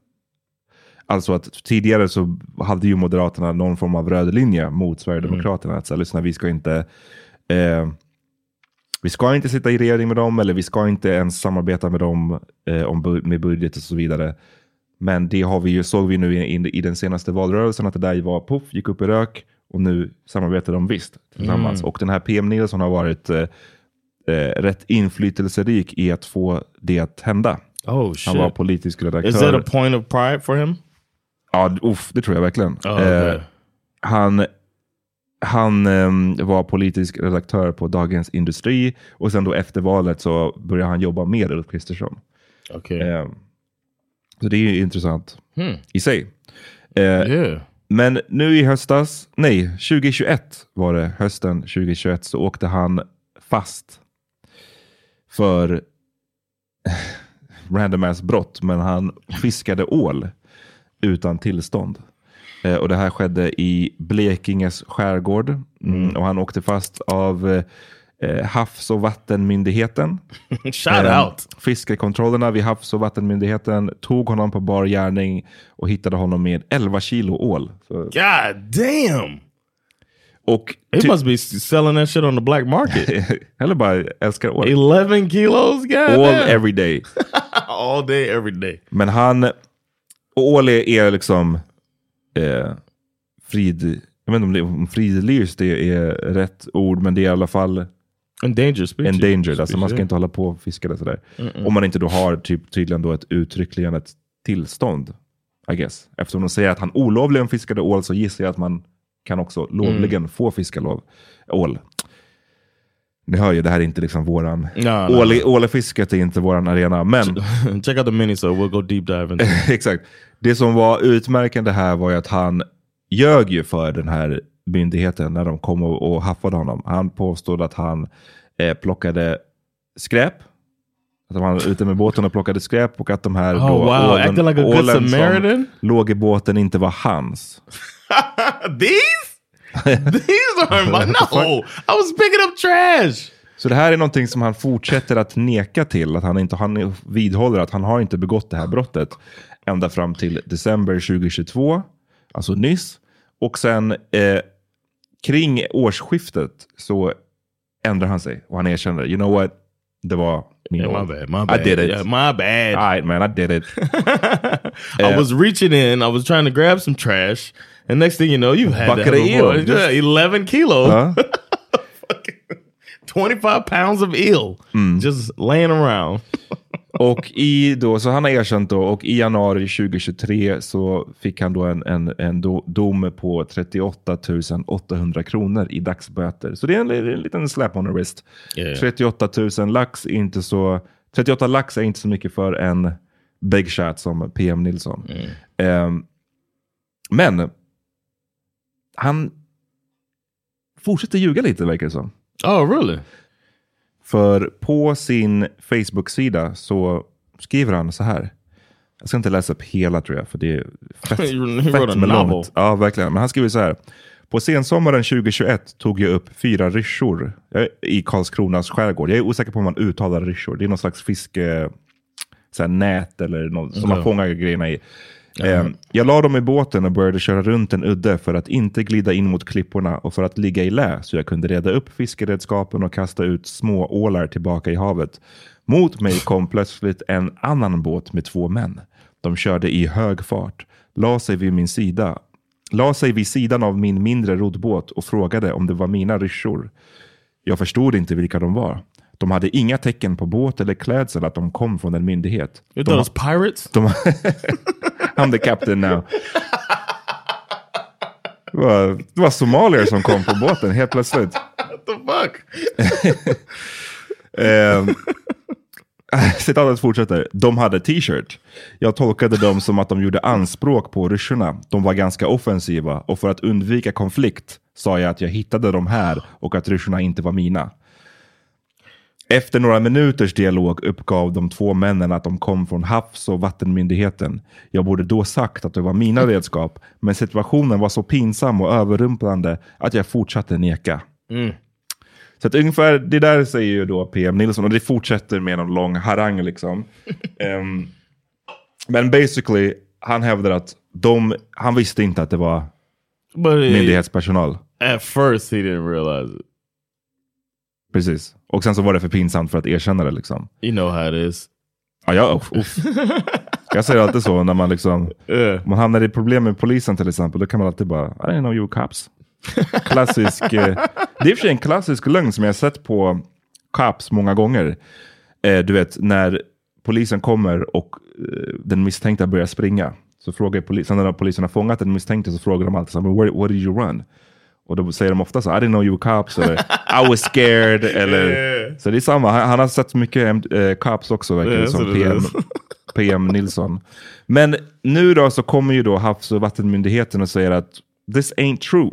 Alltså att tidigare så hade ju Moderaterna någon form av röd linje mot Sverigedemokraterna. Att så här, lyssna, vi ska inte eh, vi ska inte sitta i regering med dem eller vi ska inte ens samarbeta med dem eh, om, med budget och så vidare. Men det har vi ju, såg vi nu i, i, i den senaste valrörelsen att det där var puff, gick upp i rök och nu samarbetar de visst tillsammans. Och den här PM Nilsson har varit eh, eh, rätt inflytelserik i att få det att hända. Oh shit. Han var politisk redaktör. Is that a point of pride for him? Ja, uff, det tror jag verkligen. Oh, okay. eh, han han ehm, var politisk redaktör på Dagens Industri och sen då efter valet så började han jobba med Ulf Kristersson. okay. Ehm, så det är ju intressant Hmm. i sig. Eh, Yeah. Men nu i höstas, nej 2021 var det, hösten 2021 så åkte han fast för *laughs* random ass brott, men han fiskade ål utan tillstånd. Eh, och det här skedde i Blekinges skärgård. Mm, Och han åkte fast av eh, eh, Havs och vattenmyndigheten. *laughs* Shout Eh, out. Fiskekontrollerna vid Havs och vattenmyndigheten tog honom på bar gärning och hittade honom med 11 kilo ål. Så, God damn. och He must be selling that shit on the black market. *laughs* eller bara älskar ål. 11 kilos? God All damn. every day. *laughs* All day, every day. Men han, och ål är, är liksom eh, frid, jag vet inte om, fridlyst är rätt ord, men det är i alla fall Endangered species. endangered. Alltså man ska inte hålla på och fiska det sådär. Om man inte då har typ, tydligen då ett uttryckligen ett tillstånd. I guess. Eftersom de säger att han olovligen fiskade ål så gissar jag att man kan också lovligen få fiska ål. Ni hör ju, det här är inte liksom våran... No, no, Ål, ålefisket är inte våran arena, men... *laughs* Check out the mini so we'll go deep dive into. *laughs* Exakt. Det som var utmärkande här var ju att han ljög ju för den här myndigheten när de kom och, och haffade honom. Han påstod att han eh, plockade skräp. Att han var ute med båten och plockade skräp och att de här Oh, då, wow. Acting like ålen som låg i båten inte var hans. *laughs* These? *laughs* These are my... *laughs* No! I was picking up trash! Så det här är någonting som han fortsätter att neka till. Att han, inte, han vidhåller att han har inte begått det här brottet ända fram till december 2022, alltså nyss. Och sen eh, kring årsskiftet så ändrar han sig och han erkänner, you know what, det var min Yeah, my bad, my bad. I did it. Yeah, my bad. All right man, I did it. *laughs* I was reaching in, I was trying to grab some trash, and next thing you know, you had Bucket of eel. before. Yeah, 11 kilos. Ja. 25 pounds of eel. Just laying around. *laughs* Och i då, så han har erkänt då och i januari 2023 så fick han då en, en, en do, dom på 38 800 kronor i dagsböter. Så det är en, en liten slap on the wrist. Yeah. 38 000 lax är inte så, 38 lax är inte så mycket för en big shot som PM Nilsson. Ehm, men han fortsätter ljuga lite verkar det som. Oh, really? För på sin Facebook-sida så skriver han så här. Jag ska inte läsa upp hela tror jag, för det är fett, *laughs* fett med långt. Ja, verkligen. Men han skriver så här. På sensommaren 2021 tog jag upp fyra ryssjor eh, i Karlskronas skärgård. Jag är osäker på om man uttalar ryssjor. Det är någon slags fiske, så här nät eller något som man fångar grejerna i. Eh, jag la dem i båten och började köra runt en udde för att inte glida in mot klipporna och för att ligga i lä så jag kunde reda upp fiskeredskapen och kasta ut små ålar tillbaka i havet. Mot mig kom plötsligt en annan båt med två män. De körde i hög fart, la sig vid min sida, la sig vid sidan av min mindre roddbåt och frågade om det var mina ryssjor. Jag förstod inte vilka de var. De hade inga tecken på båt eller klädsel att de kom från en myndighet. You De, pirates? de, *laughs* I'm the captain now. Det var, det var somalier som kom på båten helt plötsligt. What the fuck? *laughs* Eh, *laughs* citatet fortsätter. De hade t-shirt. Jag tolkade dem som att de gjorde anspråk på ryssarna. De var ganska offensiva och för att undvika konflikt sa jag att jag hittade dem här och att ryssarna inte var mina. Efter några minuters dialog uppgav de två männen att de kom från Havs och vattenmyndigheten. Jag borde då sagt att det var mina redskap, men situationen var så pinsam och överrumplande att jag fortsatte neka. Så att ungefär det där säger ju då PM Nilsson och det fortsätter med någon lång harang liksom. *laughs* Ehm, men basically, han hävdar att de, han visste inte att det var But myndighetspersonal. at first, he didn't realize it. Precis. Och sen så var det för pinsamt för att erkänna det liksom. You know how it is. Ja, ja uff, uff. *laughs* Jag säger alltid så när man liksom, om man hamnar i problem med polisen till exempel, då kan man alltid bara, I didn't know you cops. Klassisk, eh, det är i och för sig en klassisk lögn som jag sett på cops många gånger. Eh, du vet, när polisen kommer och eh, den misstänkta börjar springa, så frågar polisen, när polisen har fångat den misstänkte så frågar de alltid, Where, what did you run? Och då säger de ofta så, I didn't know you were cops, eller I was scared, *laughs* eller... Så det är samma, han, han har sett mycket eh, cops också, verkar det som, PM. PM Nilsson. Men nu då så kommer ju då Havs och vattenmyndigheten och säger att this ain't true.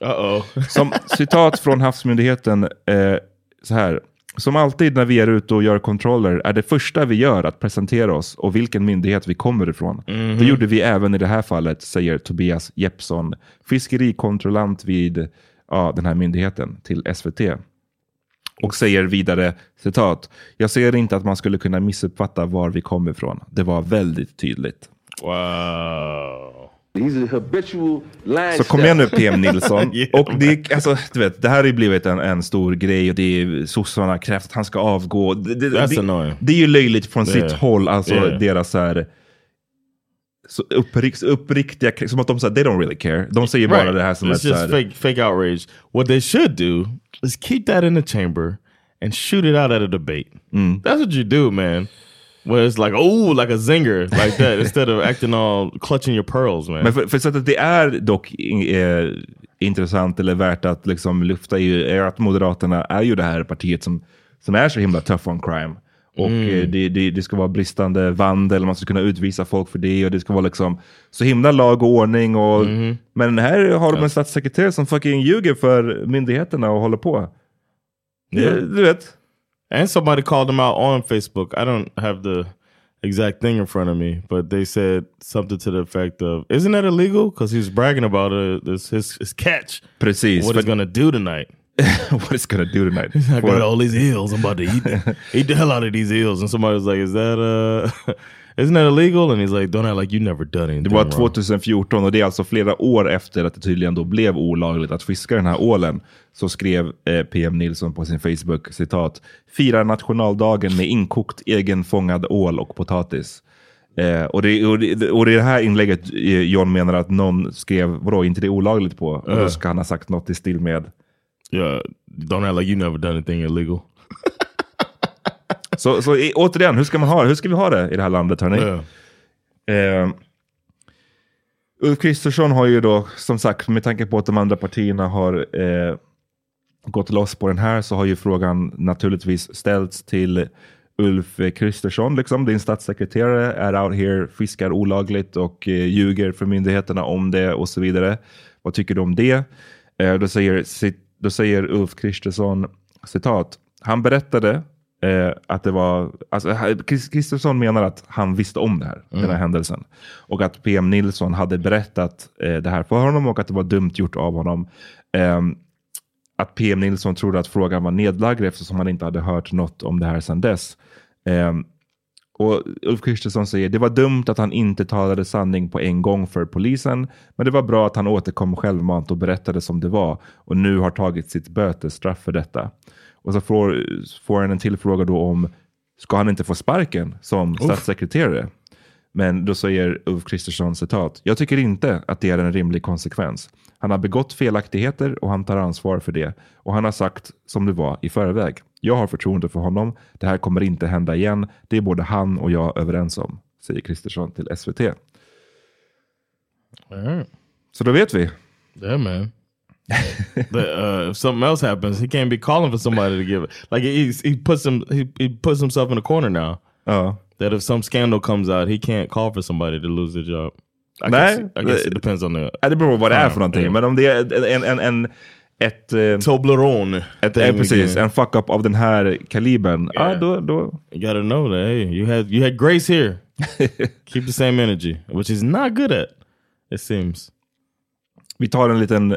Uh-oh. Som citat från Havsmyndigheten, eh, så här. Som alltid när vi är ute och gör kontroller är det första vi gör att presentera oss och vilken myndighet vi kommer ifrån. Det gjorde vi även i det här fallet, säger Tobias Jeppsson, fiskerikontrollant vid ja, den här myndigheten till SVT. Och säger vidare, citat, jag ser inte att man skulle kunna missuppfatta var vi kommer ifrån. Det var väldigt tydligt. Wow. He's a habitual line Så kom igen nu. PM Nilsson. *laughs* Yeah, och det, alltså, du vet, det här har ju blivit en, en stor grej och det är sossarna krävt att han ska avgå. Det, det, det, det är ju löjligt från Yeah. sitt håll, alltså Yeah. deras så här, så upprikt, uppriktiga, som att de säger they don't really care. De säger bara det här som it's just här, fake, fake outrage. What they should do is keep that in the chamber and shoot it out at a debate. Mm. That's what you do, man. Where it's like, oh, like a zinger, like that, *laughs* instead of acting all clutching your pearls, man. Men för, för så att det är dock eh, intressant eller värt att liksom lyfta i är att Moderaterna är ju det här partiet som, som är så himla tough on crime. Och Mm. eh, det, det, det ska vara bristande vandel, man ska kunna utvisa folk för det och det ska vara liksom så himla lag och ordning. Och, Mm-hmm. Men här har de en statssekreterare som fucking ljuger för myndigheterna och håller på. Yeah. Du, du vet. And somebody called him out on Facebook. I don't have the exact thing in front of me, but they said something to the effect of, "Isn't that illegal?" Because he's bragging about uh, this his his catch. Precis. What he's gonna do tonight? *laughs* What it's gonna do tonight. I got all these eels. I'm about to eat eat the hell out of these eels. And somebody was like, "Is that uh, *laughs* isn't that illegal?" And he's like, "Don't act like you never done anything Det var wrong." 2014 och det är alltså flera år efter att det tydligen då blev olagligt att fiska den här ålen. Så skrev eh, PM Nilsson på sin Facebook, citat, firar nationaldagen med inkokt egenfångad ål och potatis. Eh, och, det, och, det, och det är det här inlägget eh, John menar att någon skrev, vadå, inte det är olagligt på? Och då Ja. ska han ha sagt något i stil med. Yeah, don't act like you never done anything illegal. *laughs* Så, så i, återigen, hur ska, man ha, hur ska vi ha det i det här landet hörni? Yeah. Eh, Ulf Kristersson har ju då, som sagt, med tanke på att de andra partierna har eh, gått loss på den här, så har ju frågan naturligtvis ställts till Ulf Kristersson. Liksom. Din statssekreterare är out here, fiskar olagligt och eh, ljuger för myndigheterna om det och så vidare. Vad tycker du om det? Eh, då, säger, då säger Ulf Kristersson, citat, han berättade eh, att det var, alltså Kristersson menar att han visste om det här, den här händelsen. Och att PM Nilsson hade berättat eh, det här för honom och att det var dumt gjort av honom. Ehm, att PM Nilsson trodde att frågan var nedlagd eftersom han inte hade hört något om det här sedan dess. Ehm, och Ulf Kristersson säger det var dumt att han inte talade sanning på en gång för polisen, men det var bra att han återkom självmant och berättade som det var och nu har tagit sitt bötesstraff för detta. Och så får, får han en till fråga då om, ska han inte få sparken som statssekreterare? Men då säger Ulf Kristersson citat, jag tycker inte att det är en rimlig konsekvens. Han har begått felaktigheter och han tar ansvar för det. Och han har sagt som det var i förväg. Jag har förtroende för honom. Det här kommer inte hända igen. Det är både han och jag överens om, säger Kristersson till SVT. Right. Så då vet vi. Yeah, man. But, uh, if something else happens, he can't be calling for somebody to give it. Like he he puts him he, he puts himself in a corner now. Ja. That if some scandal comes out, he can't call for somebody to lose their job. I Nej, guess, I guess it depends on the Det beror på vad det är för någonting. ja. Men om det är en, en, en, ett... eh, Toblerone. Ett, thing eh, precis, en fuck-up av den här kalibern. Yeah. då, då, You gotta know that hey, you had you had grace here. *laughs* Keep the same energy, which he's not good at. It seems. vi tar en liten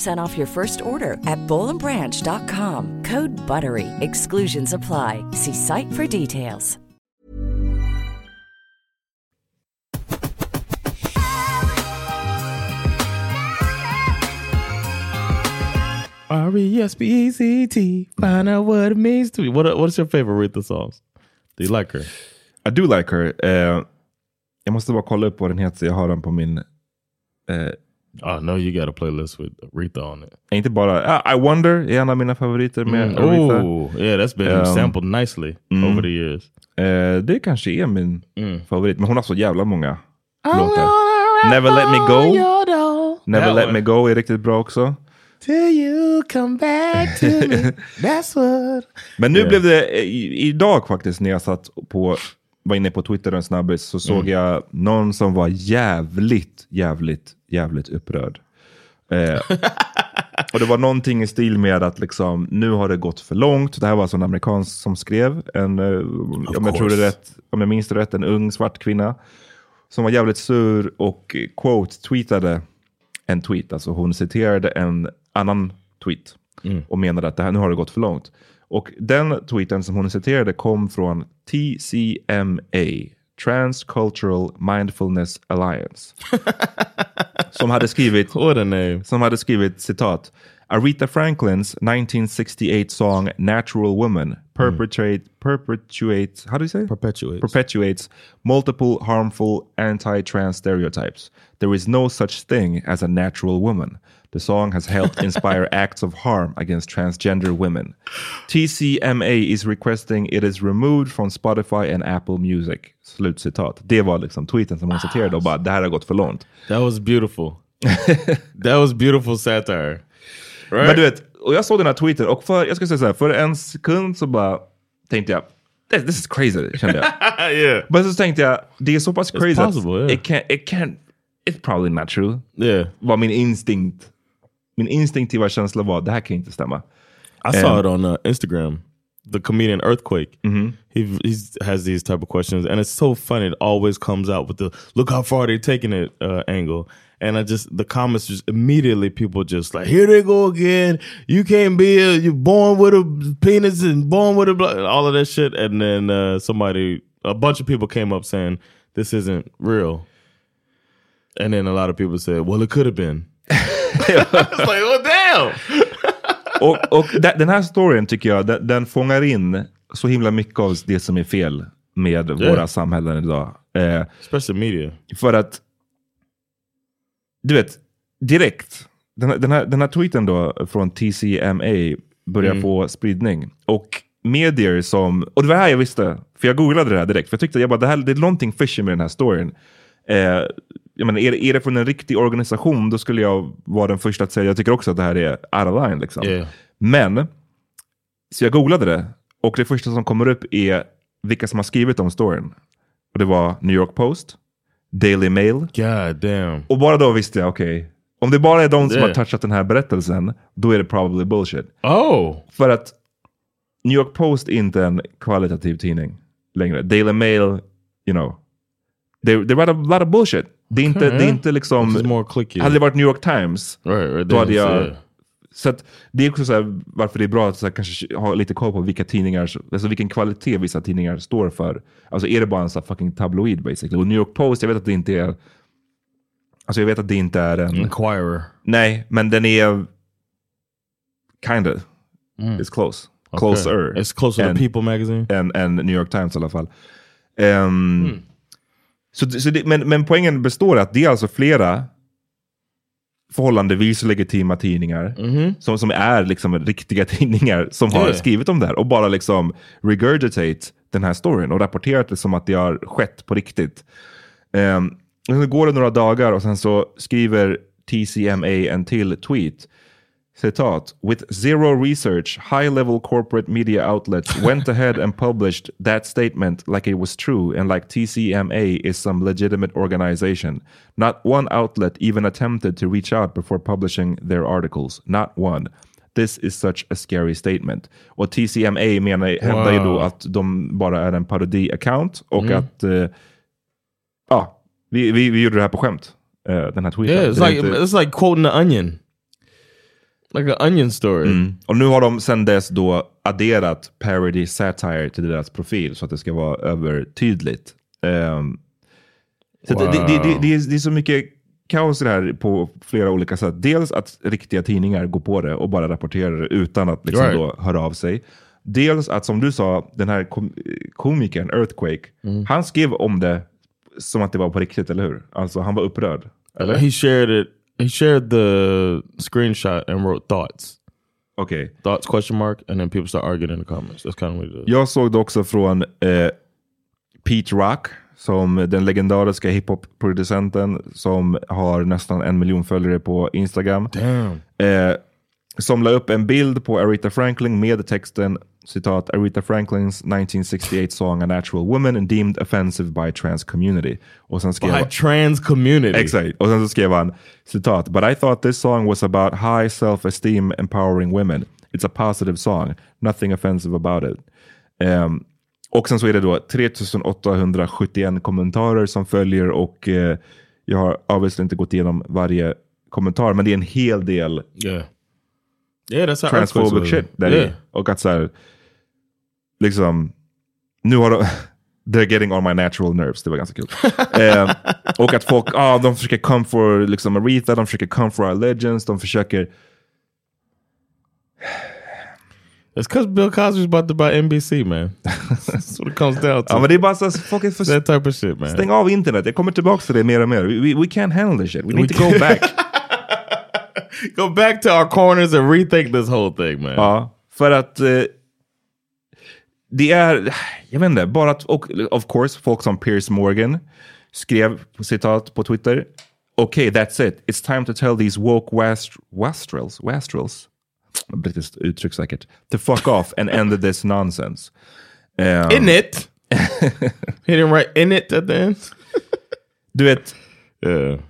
off your first order at bowlandbranch.com. Code BUTTERY. Exclusions apply. See site for details. R E S P E C T. Find out what it means to me. What What's your favorite Aretha songs? Do you like her? I do like her. Eh, jag måste bara kolla upp vad den heter. Jag har den på min... Eh, Oh no, you got a playlist with Aretha on it. inte bara... ah, I Wonder är en av mina favoriter med Mm. Aretha. Oh, yeah, that's been Um, sampled nicely mm. over the years. Eh, det kanske är min Mm. favorit. Men hon har så jävla många låtar. Never Let Me Go. Never That Let one. Me Go är riktigt bra också. Till you come back to me. *laughs* That's what. Men nu Yeah. blev det i, idag faktiskt när jag satt på, var inne på Twitter en snabbis så såg Mm. jag någon som var jävligt, jävligt, jävligt upprörd. Eh, och det var någonting i stil med att liksom, nu har det gått för långt. Det här var alltså en amerikansk som skrev, en, eh, om, jag tror det rätt, om jag minns det rätt, en ung svart kvinna. Som var jävligt sur och eh, quote-tweetade en tweet. Alltså hon citerade en annan tweet och menade att det här, nu har det gått för långt. Och den tweeten som hon citerade kom från TCMA, Transcultural Mindfulness Alliance. *laughs* som hade skrivit, What a name. som hade skrivit citat. Aretha Franklins 1968 song Natural Woman perpetrate, mm. perpetuates, how do you say? Perpetuates. perpetuates multiple harmful anti-trans stereotypes. There is no such thing as a natural woman. The song has helped inspire *laughs* acts of harm against transgender women. TCMA is requesting it is removed from Spotify and Apple Music. Slutcitat. Det var liksom tweeten som hon citerade och bara det här har gått för långt. That was beautiful. *laughs* that was beautiful satire. Right? Men du vet, och jag såg den här tweeten och för, jag ska säga så här, för en sekund så bara tänkte jag this, this is crazy, kände jag. *laughs* yeah. Men så tänkte jag, det är så pass crazy possible, yeah. it, can't, it can't, it's probably not true. Yeah. Var min instinkt, min instinktiva känsla var, det här kan inte stämma. I saw it on uh, Instagram. The comedian Earthquake. He he's, has these type of questions, and it's so funny. It always comes out with the "look how far they're taking it" uh, angle, and I just the comments just immediately people just like here they go again. You can't be a, you're born with a penis and born with a blah, all of that shit, and then uh, somebody a bunch of people came up saying this isn't real, and then a lot of people said, well, it could have been. Like, well, damn. Och, och de- den här storyn tycker jag, den, den fångar in så himla mycket av det som är fel med våra samhällen idag. Eh, Especially media. För att, du vet, direkt, den, här- den, här, den här tweeten då från TCMA börjar Mm. få spridning. Och medier som, och det var här jag visste, för jag googlade det här direkt, för jag tyckte jag bara, det, här, det är någonting fishy med den här storyn. Eh, jag menar, är, är det från en riktig organisation, då skulle jag vara den första att säga, jag tycker också att det här är out of line. Liksom. Yeah. Men, så jag googlade det, och det första som kommer upp är vilka som har skrivit om storyn. Och det var New York Post, Daily Mail. God damn. Och bara då visste jag, okej. om det bara är de som Yeah. har touchat den här berättelsen, då är det probably bullshit. Oh. För att New York Post är inte en kvalitativ tidning längre. Daily Mail, you know. They, they write a lot of bullshit. Det är inte, Okay. det är inte liksom... Hade det varit New York Times, Right, right. då hade jag... Så att det är också så här, varför det är bra att så här, kanske ha lite koll på vilka tidningar, alltså vilken kvalitet vissa tidningar står för. Alltså är det bara en så fucking tabloid basically. Och New York Post, jag vet att det inte är... Alltså jag vet att det inte är en... Inquirer. Nej, men den är... Kind of. It's close. Okay. Closer. It's closer än- to People magazine. än, än New York Times i alla fall. Ehm, så, så det, men, men poängen består att det är alltså flera förhållandevis legitima tidningar som, som är liksom riktiga *laughs* tidningar som har Yeah. skrivit om det här och bara liksom regurgitate den här storyn och rapporterat det som att det har skett på riktigt. Um, och sen går det några dagar och sen så skriver TCMA en till tweet. Citat, with zero research, high level corporate media outlets went ahead and published that statement like it was true and like TCMA is some legitimate organization. Not one outlet even attempted to reach out before publishing their articles. Not one. This is such a scary statement. Och TCMA menar, hävdar ju då Wow. att de bara är en parodi-account och Mm. att eh, ja, vi, vi, vi gjorde det här på skämt. eh, den här tweeten. Yeah, it's like inte- it's like quoting the onion. Like an onion story. Mm. Och nu har de sen dess då adderat parody satire till deras profil så att det ska vara övertydligt. Ehm, så det, det, det, det, är, det är så mycket kaos i det här på flera olika sätt. Dels att riktiga tidningar går på det och bara rapporterar det utan att liksom Right. då höra av sig. Dels att som du sa, den här kom komikern Earthquake, Mm. han skrev om det som att det var på riktigt, eller hur? Alltså han var upprörd. Eller? He shared it. He shared the screenshot and wrote thoughts. Okay. Thoughts question mark and then people start arguing in the comments. That's kind of does. Jag såg det också från eh, Pete Rock, som den legendariska hiphop-producenten som har nästan en miljon följare på Instagram. Damn. Eh, som la upp en bild på Aretha Franklin med texten citat Aretha Franklins 1968 song A Natural Woman and deemed offensive by trans community. Och sen skrev By trans community. Exakt. Och sen så skrev han citat But I thought this song was about high self-esteem empowering women. It's a positive song. Nothing offensive about it. Ehm, och sen så är det då 3871 kommentarer som följer och eh, jag har obviously inte gått igenom varje kommentar men det är en hel del Yeah. Yeah, that's transphobic shit. Där Yeah. i. Och att så här, liksom, nu har de, *laughs* they're getting on my natural nerves, det var ganska kul. *laughs* eh, och att folk, ah, de försöker come for liksom Aretha, de försöker come for our legends, de försöker, It's because Bill Cosby's about to buy NBC, man. That's what it comes down to. ja men det är bara så, är för, that type of shit, man. stäng av internet, jag kommer tillbaka till det mer och mer. We, we, we can't handle this shit, we need to go back. *laughs* *laughs* Go back to our corners and rethink this whole thing, man. Ja, för att eh, det är, jag vet inte, bara att, och of course, folk som Piers Morgan skrev citat på Twitter. Okay, that's it. It's time to tell these woke wast wastrels, wastrels, brittiskt uttryck säkert, to fuck off and end this nonsense. Um, In it. *laughs* Didn't write in it at the end. Du vet,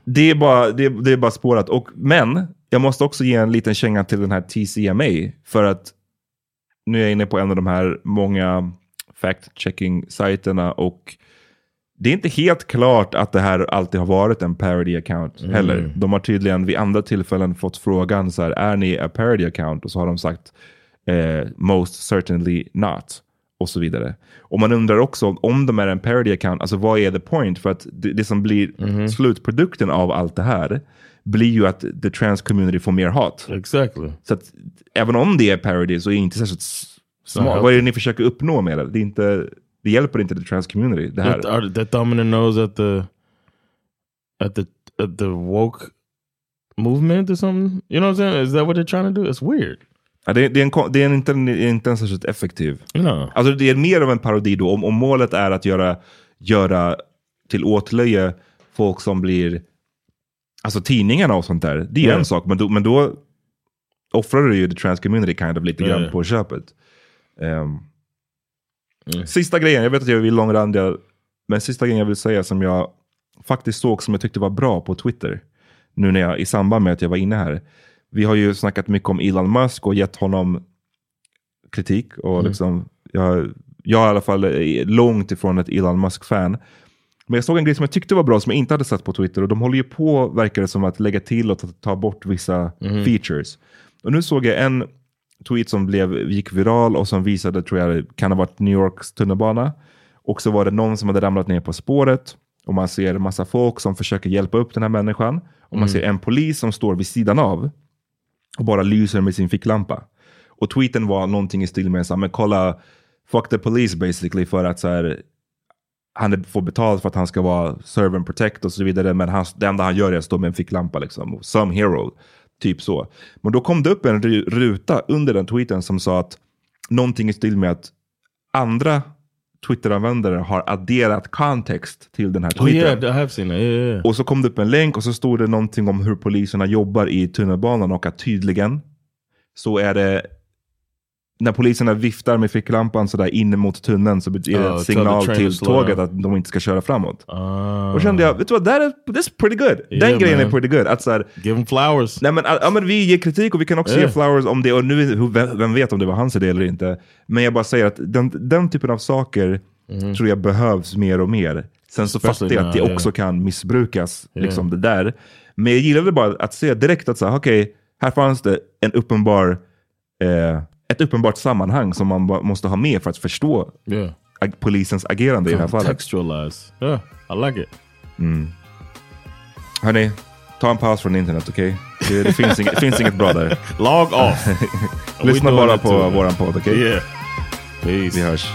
det, är bara, det, det är bara spårat. Och, men jag måste också ge en liten känga till den här TCMA. För att nu är jag inne på en av de här många fact-checking-sajterna och det är inte helt klart att det här alltid har varit en parody-account Mm. heller. De har tydligen vid andra tillfällen fått frågan så här, är ni a parody-account? Och så har de sagt eh, most certainly not. Och så vidare. Och man undrar också om de är en parody-account, alltså vad är the point? För att det, det som blir Mhm. slutprodukten av allt det här blir ju att the trans community får mer hat. Exactly. Så att även om det är parody så är det inte särskilt smart. Vad är det ni försöker uppnå med det? Det, inte, det hjälper inte the trans community. Det här. They thumbing their nose at the at the at the woke movement or something? You know what I'm saying? Is that what they're trying to do? It's weird. Ja, det, det, är en, det är inte, det är inte en särskilt effektiv. No. Alltså det är mer av en parodi då. Om, om målet är att göra, göra till åtlöje folk som blir, alltså tidningarna och sånt där. Det är Ja. en sak, men då, men då offrar du ju the trans community kind of lite grann Ja. på köpet. Ehm, Sista grejen, jag vet att jag är långrandig, men sista grejen jag vill säga som jag faktiskt såg som jag tyckte var bra på Twitter. Nu när jag, i samband med att jag var inne här. Vi har ju snackat mycket om Elon Musk och gett honom kritik. Och Mm. liksom, jag, jag är i alla fall är långt ifrån ett Elon Musk-fan. Men jag såg en grej som jag tyckte var bra som jag inte hade sett på Twitter. Och de håller ju på, verkar det som, att lägga till och ta, ta bort vissa Mhm. features. Och nu såg jag en tweet som blev, gick viral och som visade, tror jag, kan ha varit New Yorks tunnelbana. Och så var det någon som hade ramlat ner på spåret. Och man ser massa folk som försöker hjälpa upp den här människan. Och man Mm. ser en polis som står vid sidan av och bara lyser med sin ficklampa. Och tweeten var någonting i stil med så här, men kolla, fuck the police basically för att så här, han får betalt för att han ska vara serve and protect och så vidare. Men han, det enda han gör är att stå med en ficklampa liksom. Some hero. Typ så. Men då kom det upp en ruta under den tweeten som sa att någonting i stil med att andra Twitter-användare har adderat kontext till den här Oh tweeten. yeah, seen that. Yeah, yeah. Och så kom det upp en länk och så stod det någonting om hur poliserna jobbar i tunnelbanan och att tydligen så är det när poliserna viftar med ficklampan sådär in mot tunneln så är det Oh, tell signal till tåget att de inte ska köra framåt. Ah. Och kände jag, vet du vad, that is, that's pretty good. Den Yeah, grejen är man. pretty good. Att så här, Give them flowers. Nej, men, ja, men vi ger kritik och vi kan också Yeah. ge flowers om det. Och nu, vem, vet om det var hans idé eller inte. Men jag bara säger att den, den typen av saker tror jag behövs mer och mer. Sen så. Especially fattar jag att det now, också yeah. kan missbrukas. Yeah. Liksom det där. Men jag gillade bara att se direkt att okej, här fanns det en uppenbar, eh, ett uppenbart sammanhang som man måste ha med för att förstå Yeah. ag- polisens agerande i det här fallet. Contextualize. Yeah, I like it. Mm. Hörni, ta en paus från internet, okej? Det, det, finns inget, finns inget bra där. *laughs* Log off. *laughs* Lyssna bara på våran podd, okej? Yeah. Peace. Vi hörs.